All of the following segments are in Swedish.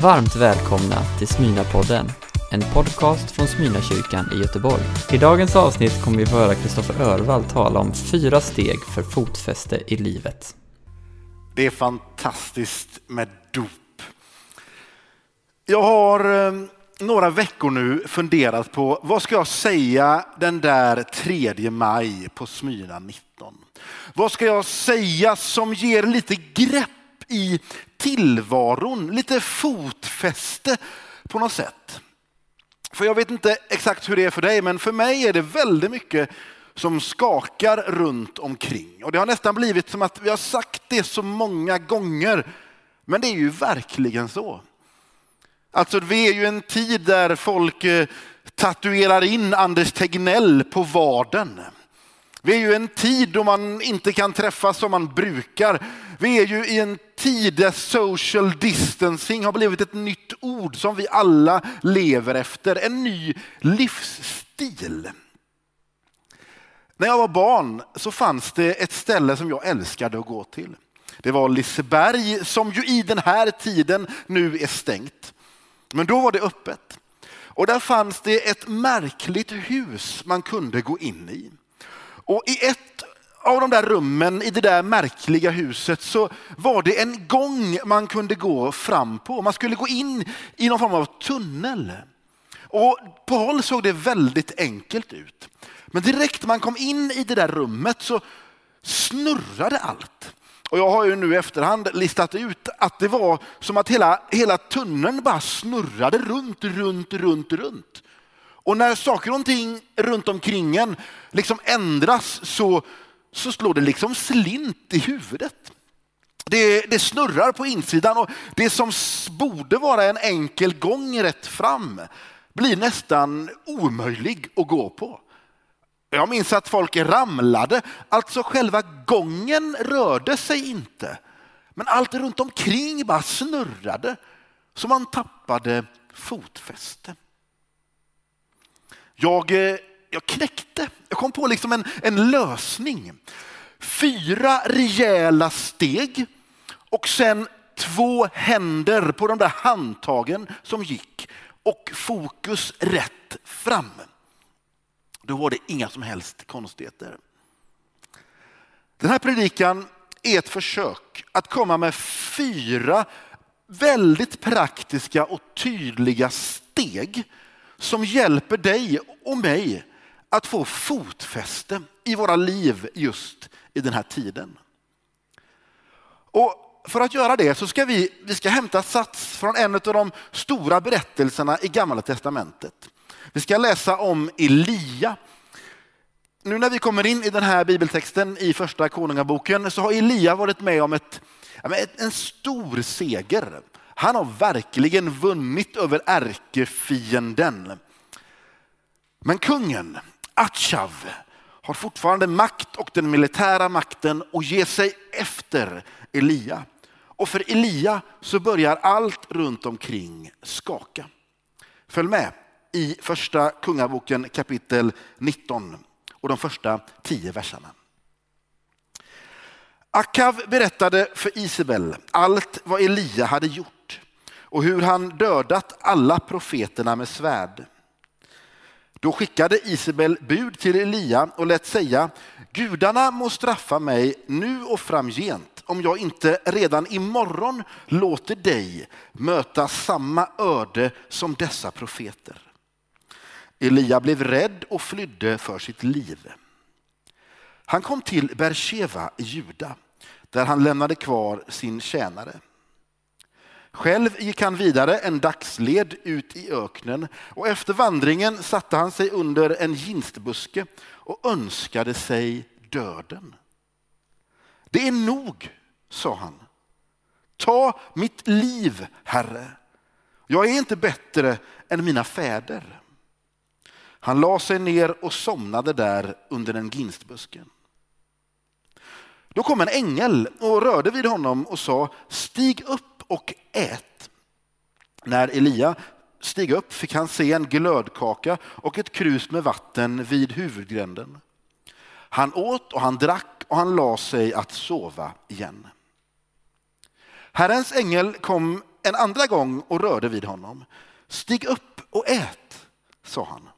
Varmt välkomna till Smyna-podden, en podcast från Smyna-kyrkan i Göteborg. I dagens avsnitt kommer vi få höra Kristoffer Örvall tala om fyra steg för fotfäste i livet. Det är fantastiskt med dop. Jag har eh, några veckor nu funderat på vad ska jag säga den där 3 maj på Smyna 19? Vad ska jag säga som ger lite grepp i tillvaron, lite fotfäste på något sätt. För jag vet inte exakt hur det är för dig, men för mig är det väldigt mycket som skakar runt omkring. Och det har nästan blivit som att vi har sagt det så många gånger, men det är ju verkligen så. Alltså vi är ju en tid där folk eh, tatuerar in Anders Tegnell på vaden. Vi är ju i en tid då man inte kan träffas som man brukar. Vi är ju i en tid där social distancing har blivit ett nytt ord som vi alla lever efter. En ny livsstil. När jag var barn så fanns det ett ställe som jag älskade att gå till. Det var Liseberg som ju i den här tiden nu är stängt. Men då var det öppet. Och där fanns det ett märkligt hus man kunde gå in i. Och i ett av de där rummen i det där märkliga huset så var det en gång man kunde gå fram på. Man skulle gå in i någon form av tunnel. Och på håll såg det väldigt enkelt ut. Men direkt man kom in i det där rummet så snurrade allt. Och jag har ju nu i efterhand listat ut att det var som att hela, hela tunneln bara snurrade runt, runt, runt, runt. Och när saker och ting runt omkring en liksom ändras så, så slår det liksom slint i huvudet. Det, det, snurrar på insidan och det som borde vara en enkel gång rätt fram blir nästan omöjlig att gå på. Jag minns att folk ramlade, alltså själva gången rörde sig inte. Men allt runt omkring bara snurrade så man tappade fotfäste. Jag, eh, jag knäckte, jag kom på liksom en, en lösning. Fyra rejäla steg och sen två händer på de där handtagen som gick och fokus rätt fram. Då var det inga som helst konstigheter. Den här predikan är ett försök att komma med fyra väldigt praktiska och tydliga steg som hjälper dig och mig att få fotfäste i våra liv just i den här tiden. Och för att göra det så ska vi, vi ska hämta sats från en av de stora berättelserna i Gamla Testamentet. Vi ska läsa om Elia. Nu när vi kommer in i den här bibeltexten i första Konungaboken så har Elia varit med om ett, en stor seger. Han har verkligen vunnit över ärkefienden. Men kungen, Achav, har fortfarande makt och den militära makten och ger sig efter Elia. Och för Elia så börjar allt runt omkring skaka. Följ med i första kungaboken kapitel 19 och de första tio verserna. Akav berättade för Isabel allt vad Elia hade gjort och hur han dödat alla profeterna med svärd. Då skickade Isabel bud till Elia och lät säga gudarna må straffa mig nu och framgent om jag inte redan imorgon låter dig möta samma öde som dessa profeter. Elia blev rädd och flydde för sitt liv. Han kom till Bersheva i Juda där han lämnade kvar sin tjänare. Själv gick han vidare en dagsled ut i öknen och efter vandringen satte han sig under en ginstbuske och önskade sig döden. Det är nog, sa han. Ta mitt liv, Herre. Jag är inte bättre än mina fäder. Han la sig ner och somnade där under en ginstbusken. Då kom en ängel och rörde vid honom och sa, stig upp och ät. När Elia steg upp fick han se en glödkaka och ett krus med vatten vid huvudgränden. Han åt och han drack och han la sig att sova igen. Herrens ängel kom en andra gång och rörde vid honom. Stig upp och ät, sa han.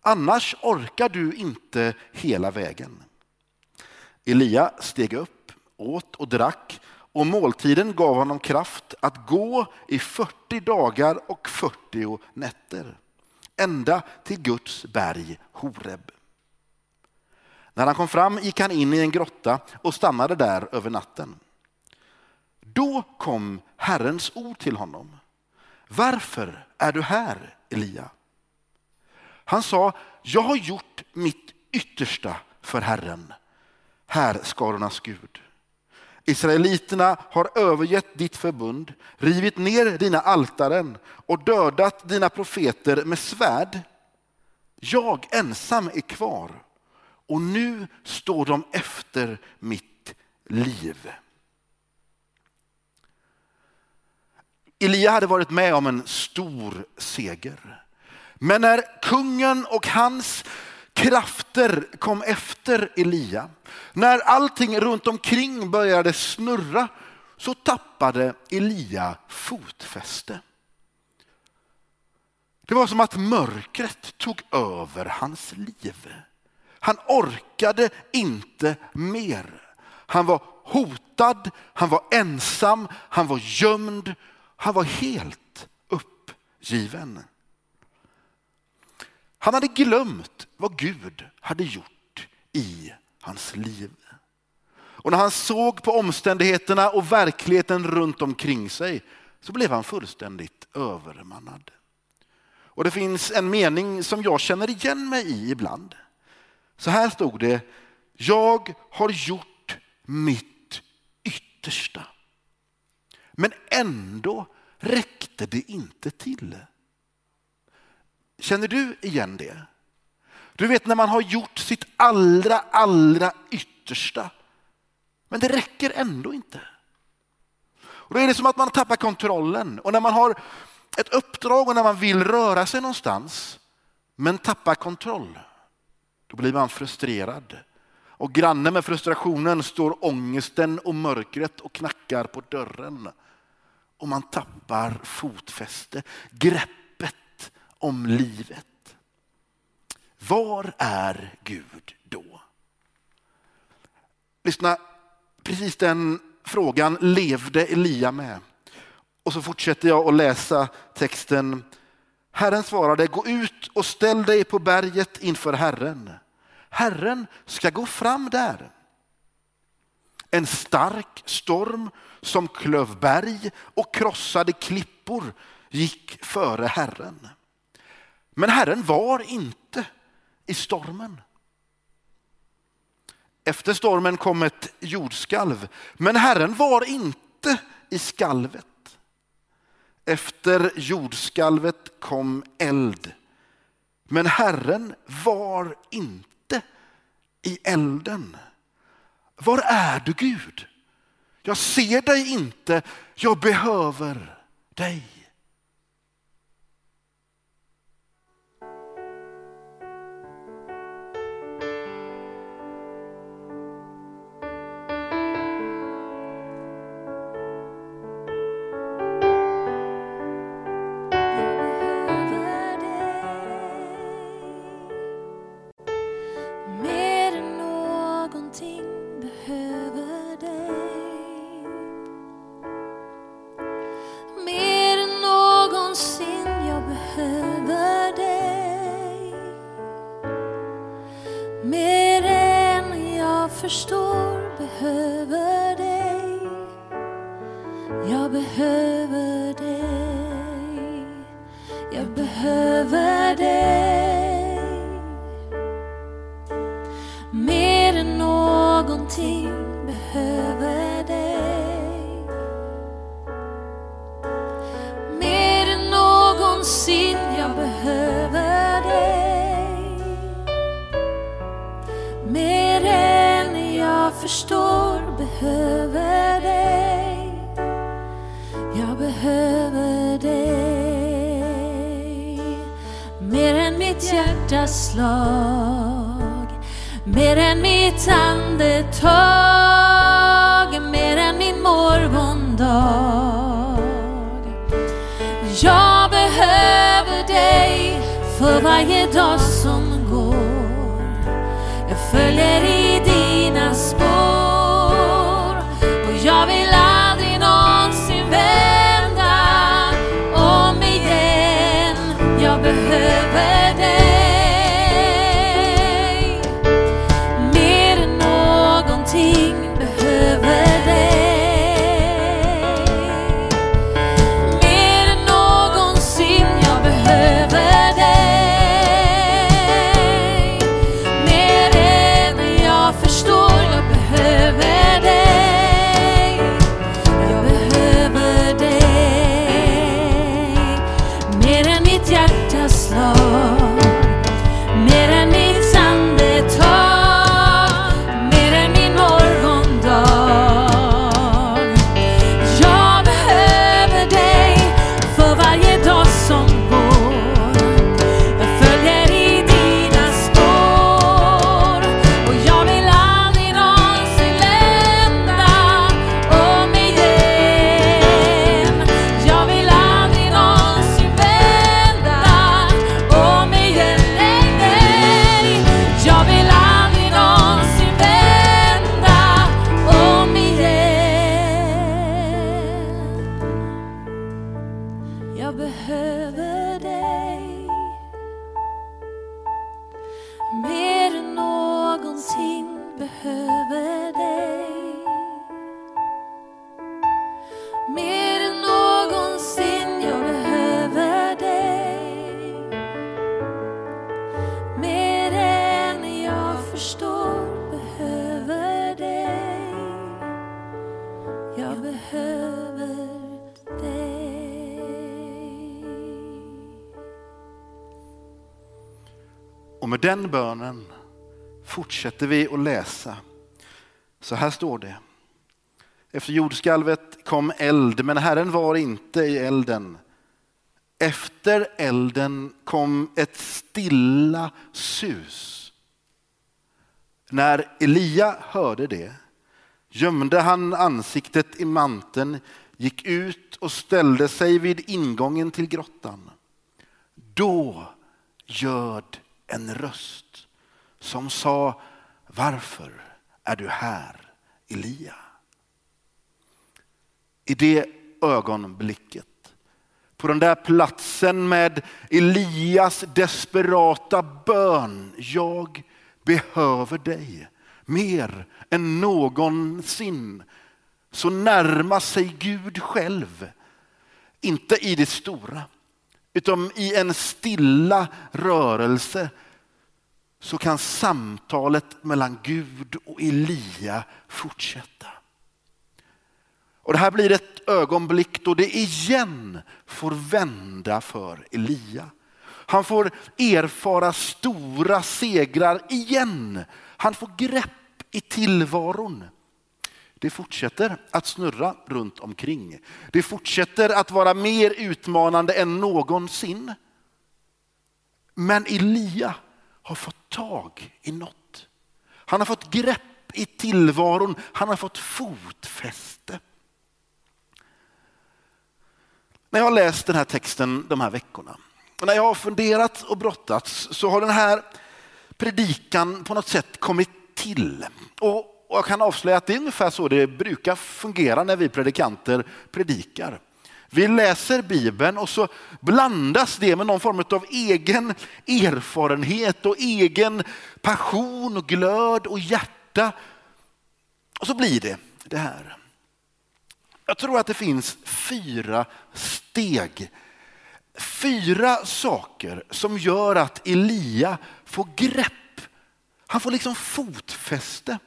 Annars orkar du inte hela vägen. Elia steg upp, åt och drack och måltiden gav honom kraft att gå i 40 dagar och 40 nätter, ända till Guds berg Horeb. När han kom fram gick han in i en grotta och stannade där över natten. Då kom Herrens ord till honom. Varför är du här, Elia? Han sa, jag har gjort mitt yttersta för Herren, härskarornas Gud. Israeliterna har övergett ditt förbund, rivit ner dina altaren och dödat dina profeter med svärd. Jag ensam är kvar och nu står de efter mitt liv. Elia hade varit med om en stor seger. Men när kungen och hans krafter kom efter Elia, när allting runt omkring började snurra så tappade Elia fotfäste. Det var som att mörkret tog över hans liv. Han orkade inte mer. Han var hotad, han var ensam, han var gömd, han var helt uppgiven. Han hade glömt vad Gud hade gjort i hans liv. Och när han såg på omständigheterna och verkligheten runt omkring sig så blev han fullständigt övermannad. Och det finns en mening som jag känner igen mig i ibland. Så här stod det, jag har gjort mitt yttersta. Men ändå räckte det inte till. Känner du igen det? Du vet när man har gjort sitt allra, allra yttersta. Men det räcker ändå inte. Och då är det som att man tappar kontrollen. Och när man har ett uppdrag och när man vill röra sig någonstans men tappar kontroll, då blir man frustrerad. Och granne med frustrationen står ångesten och mörkret och knackar på dörren. Och man tappar fotfäste, greppet om livet. Var är Gud då? Lyssna, precis den frågan levde Elia med. Och så fortsätter jag att läsa texten. Herren svarade, gå ut och ställ dig på berget inför Herren. Herren ska gå fram där. En stark storm som klöv berg och krossade klippor gick före Herren. Men Herren var inte i stormen. Efter stormen kom ett jordskalv, men Herren var inte i skalvet. Efter jordskalvet kom eld, men Herren var inte i elden. Var är du Gud? Jag ser dig inte, jag behöver dig. behöver dig. Mer än jag förstår behöver dig. Jag behöver dig. Mer än mitt hjärtas slag. Mer än mitt andetag. Mer än min morgondag. För varje dag som går. Jag följer i dina spår och jag vill aldrig någonsin vända om igen. Jag behöver den bönen fortsätter vi att läsa. Så här står det. Efter jordskalvet kom eld, men Herren var inte i elden. Efter elden kom ett stilla sus. När Elia hörde det gömde han ansiktet i manteln, gick ut och ställde sig vid ingången till grottan. Då ljöd en röst som sa Varför är du här, Elia? I det ögonblicket, på den där platsen med Elias desperata bön. Jag behöver dig mer än någonsin. Så närmar sig Gud själv. Inte i det stora, utan i en stilla rörelse så kan samtalet mellan Gud och Elia fortsätta. Och Det här blir ett ögonblick då det igen får vända för Elia. Han får erfara stora segrar igen. Han får grepp i tillvaron. Det fortsätter att snurra runt omkring. Det fortsätter att vara mer utmanande än någonsin. Men Elia har fått tag i något. Han har fått grepp i tillvaron. Han har fått fotfäste. När jag har läst den här texten de här veckorna när jag har funderat och brottats så har den här predikan på något sätt kommit till. Och och jag kan avslöja att det är ungefär så det brukar fungera när vi predikanter predikar. Vi läser Bibeln och så blandas det med någon form av egen erfarenhet och egen passion och glöd och hjärta. Och så blir det det här. Jag tror att det finns fyra steg. Fyra saker som gör att Elia får grepp. Han får liksom fotfäste.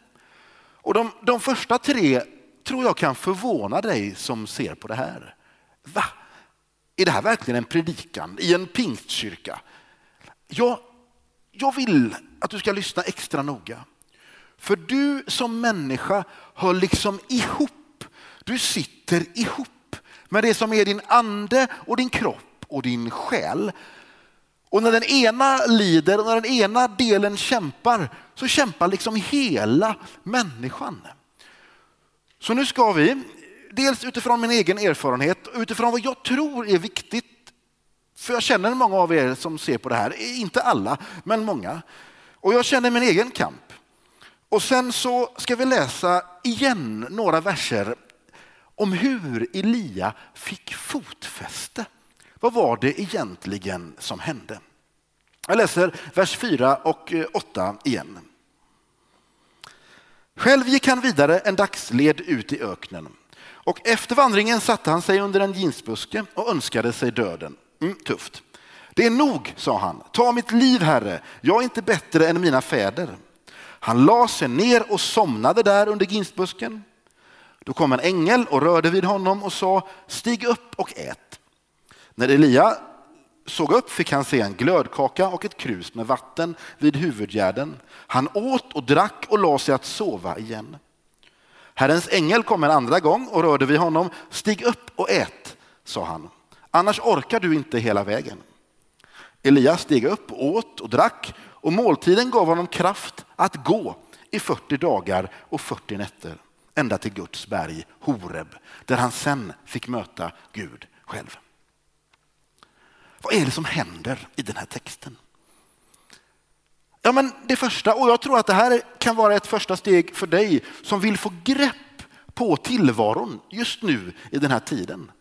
Och de, de första tre tror jag kan förvåna dig som ser på det här. Va? Är det här verkligen en predikan i en pingstkyrka? Jag, jag vill att du ska lyssna extra noga. För du som människa hör liksom ihop. Du sitter ihop med det som är din ande och din kropp och din själ. Och när den ena lider och när den ena delen kämpar så kämpar liksom hela människan. Så nu ska vi, dels utifrån min egen erfarenhet utifrån vad jag tror är viktigt För jag känner många av er som ser på det här, eh, inte alla, men många. Och jag känner min egen kamp. Och sen så ska vi läsa igen några verser om hur Elia fick fotfäste. Vad var det egentligen som hände? Jag läser vers 4 och eh, 8 igen. Själv gick han vidare en dagsled ut i öknen. Och efter vandringen satte han sig under en ginsbuske och önskade sig döden. Mm, tufft. Det är nog, sa han. Ta mitt liv, Herre. Jag är inte bättre än mina fäder. Han la sig ner och somnade där under ginsbusken. Då kom en ängel och rörde vid honom och sa, stig upp och ät. När Elia såg upp fick han se en glödkaka och ett krus med vatten vid huvudgärden. Han åt och drack och la sig att sova igen. Herrens ängel kom en andra gång och rörde vid honom. Stig upp och ät, sa han. Annars orkar du inte hela vägen. Elias steg upp, åt och drack och måltiden gav honom kraft att gå i 40 dagar och 40 nätter ända till Guds berg Horeb där han sen fick möta Gud själv. Vad är det som händer i den här texten? Ja, men det första, och jag tror att det här kan vara ett första steg för dig som vill få grepp på tillvaron just nu i den här tiden.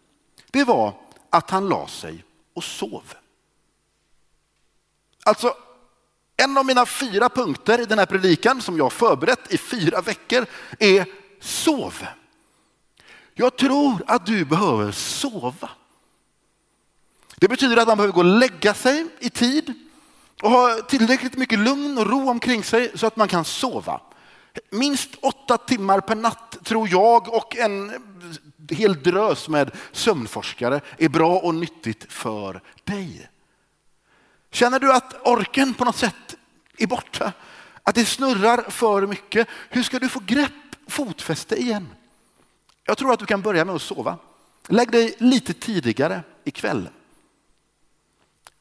Det var att han la sig och sov. Alltså, en av mina fyra punkter i den här predikan som jag förberett i fyra veckor är sov. Jag tror att du behöver sova. Det betyder att man behöver gå och lägga sig i tid och ha tillräckligt mycket lugn och ro omkring sig så att man kan sova. Minst åtta timmar per natt tror jag och en hel drös med sömnforskare är bra och nyttigt för dig. Känner du att orken på något sätt är borta? Att det snurrar för mycket? Hur ska du få grepp, fotfäste igen? Jag tror att du kan börja med att sova. Lägg dig lite tidigare ikväll.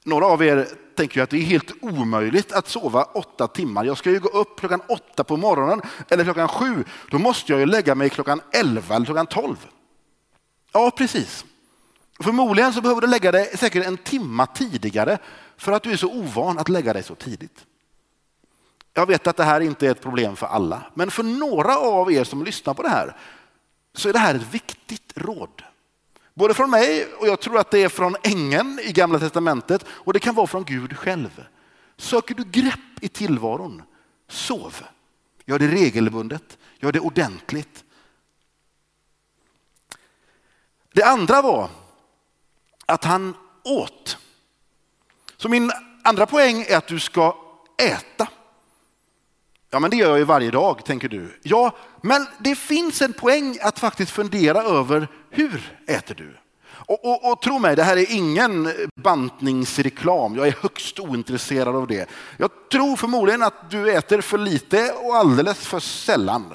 Några av er tänker ju att det är helt omöjligt att sova åtta timmar. Jag ska ju gå upp klockan åtta på morgonen eller klockan sju. Då måste jag ju lägga mig klockan elva eller klockan tolv. Ja, precis. Förmodligen så behöver du lägga dig säkert en timma tidigare för att du är så ovan att lägga dig så tidigt. Jag vet att det här inte är ett problem för alla, men för några av er som lyssnar på det här så är det här ett viktigt råd. Både från mig och jag tror att det är från ängeln i Gamla Testamentet och det kan vara från Gud själv. Söker du grepp i tillvaron, sov. Gör det regelbundet, gör det ordentligt. Det andra var att han åt. Så min andra poäng är att du ska äta. Ja, men det gör jag ju varje dag, tänker du. Ja, men det finns en poäng att faktiskt fundera över hur äter du? Och, och, och, tro mig, det här är ingen bantningsreklam. Jag är högst ointresserad av det. Jag tror förmodligen att du äter för lite och alldeles för sällan.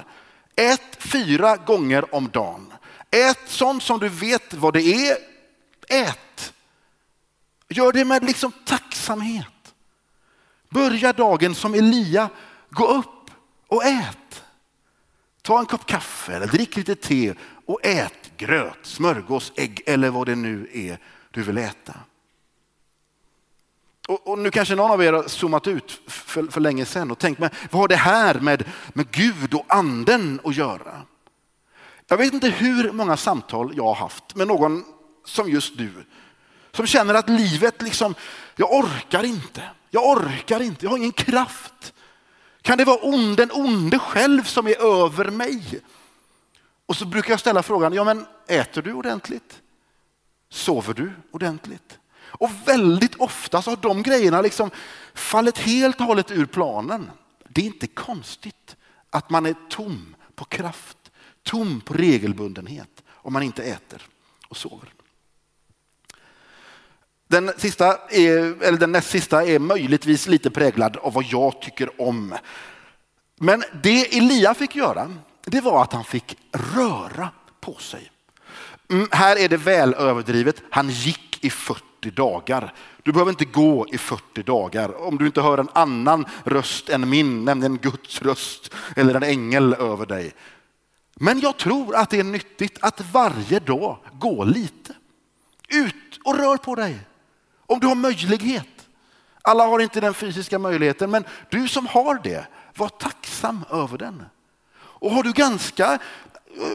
Ät fyra gånger om dagen. Ät sånt som du vet vad det är. Ät. Gör det med liksom tacksamhet. Börja dagen som Elia. Gå upp och ät. Ta en kopp kaffe eller drick lite te och ät gröt, smörgås, ägg eller vad det nu är du vill äta. Och, och nu kanske någon av er har zoomat ut för, för länge sedan och tänkt, men vad har det här med, med Gud och anden att göra? Jag vet inte hur många samtal jag har haft med någon som just du, som känner att livet liksom, jag orkar inte, jag orkar inte, jag har ingen kraft. Kan det vara den onde själv som är över mig? Och så brukar jag ställa frågan, ja men äter du ordentligt? Sover du ordentligt? Och väldigt ofta så har de grejerna liksom fallit helt och hållet ur planen. Det är inte konstigt att man är tom på kraft, tom på regelbundenhet om man inte äter och sover. Den, sista är, eller den näst sista är möjligtvis lite präglad av vad jag tycker om. Men det Elia fick göra, det var att han fick röra på sig. Mm, här är det väl överdrivet. Han gick i 40 dagar. Du behöver inte gå i 40 dagar om du inte hör en annan röst än min, nämligen Guds röst eller en ängel över dig. Men jag tror att det är nyttigt att varje dag gå lite. Ut och rör på dig. Om du har möjlighet. Alla har inte den fysiska möjligheten, men du som har det, var tacksam över den. Och har du ganska,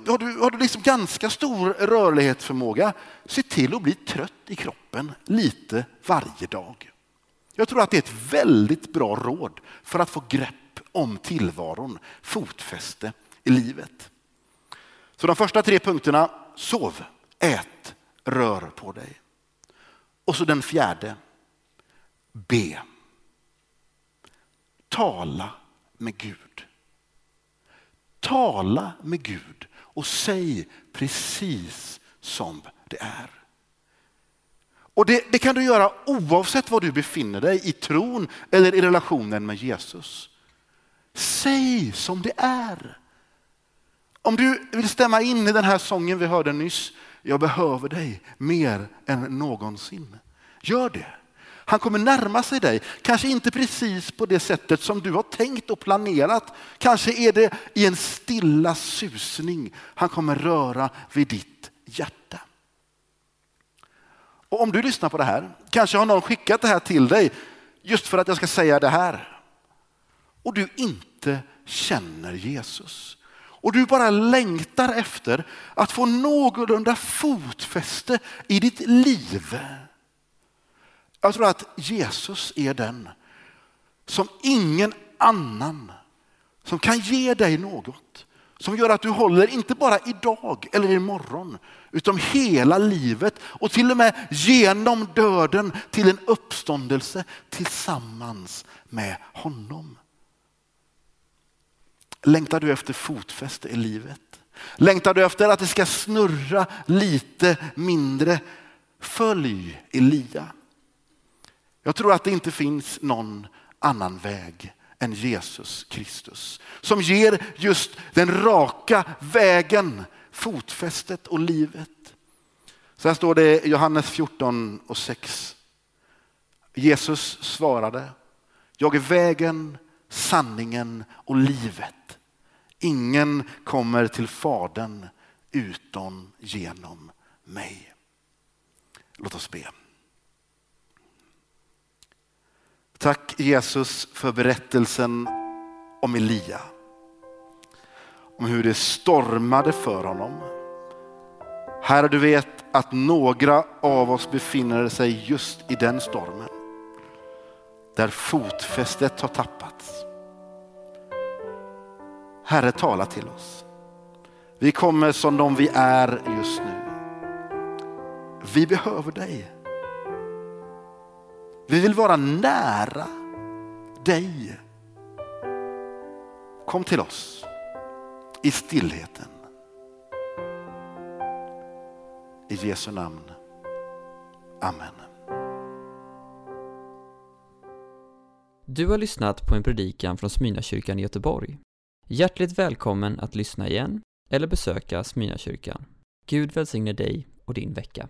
har du, har du liksom ganska stor rörlighetsförmåga, se till att bli trött i kroppen lite varje dag. Jag tror att det är ett väldigt bra råd för att få grepp om tillvaron, fotfäste i livet. Så de första tre punkterna, sov, ät, rör på dig. Och så den fjärde, be. Tala med Gud. Tala med Gud och säg precis som det är. Och det, det, kan du göra oavsett var du befinner dig i tron eller i relationen med Jesus. Säg som det är. Om du vill stämma in i den här sången vi hörde nyss, jag behöver dig mer än någonsin. Gör det. Han kommer närma sig dig, kanske inte precis på det sättet som du har tänkt och planerat. Kanske är det i en stilla susning han kommer röra vid ditt hjärta. Och om du lyssnar på det här, kanske har någon skickat det här till dig just för att jag ska säga det här. Och du inte känner Jesus. Och du bara längtar efter att få någorlunda fotfäste i ditt liv. Jag tror att Jesus är den som ingen annan som kan ge dig något som gör att du håller inte bara idag eller imorgon utan hela livet och till och med genom döden till en uppståndelse tillsammans med honom. Längtar du efter fotfäste i livet? Längtar du efter att det ska snurra lite mindre? Följ Elia. Jag tror att det inte finns någon annan väg än Jesus Kristus. Som ger just den raka vägen, fotfästet och livet. Så här står det i Johannes 14 och 6. Jesus svarade, jag är vägen, sanningen och livet. Ingen kommer till Fadern utom genom mig. Låt oss be. Tack Jesus för berättelsen om Elia. Om hur det stormade för honom. Herre, du vet att några av oss befinner sig just i den stormen. Där fotfästet har tappats. Herre, tala till oss. Vi kommer som de vi är just nu. Vi behöver dig. Vi vill vara nära dig. Kom till oss i stillheten. I Jesu namn. Amen. Du har lyssnat på en predikan från Smyrnakyrkan i Göteborg. Hjärtligt välkommen att lyssna igen eller besöka Smyrnakyrkan. Gud välsigne dig och din vecka.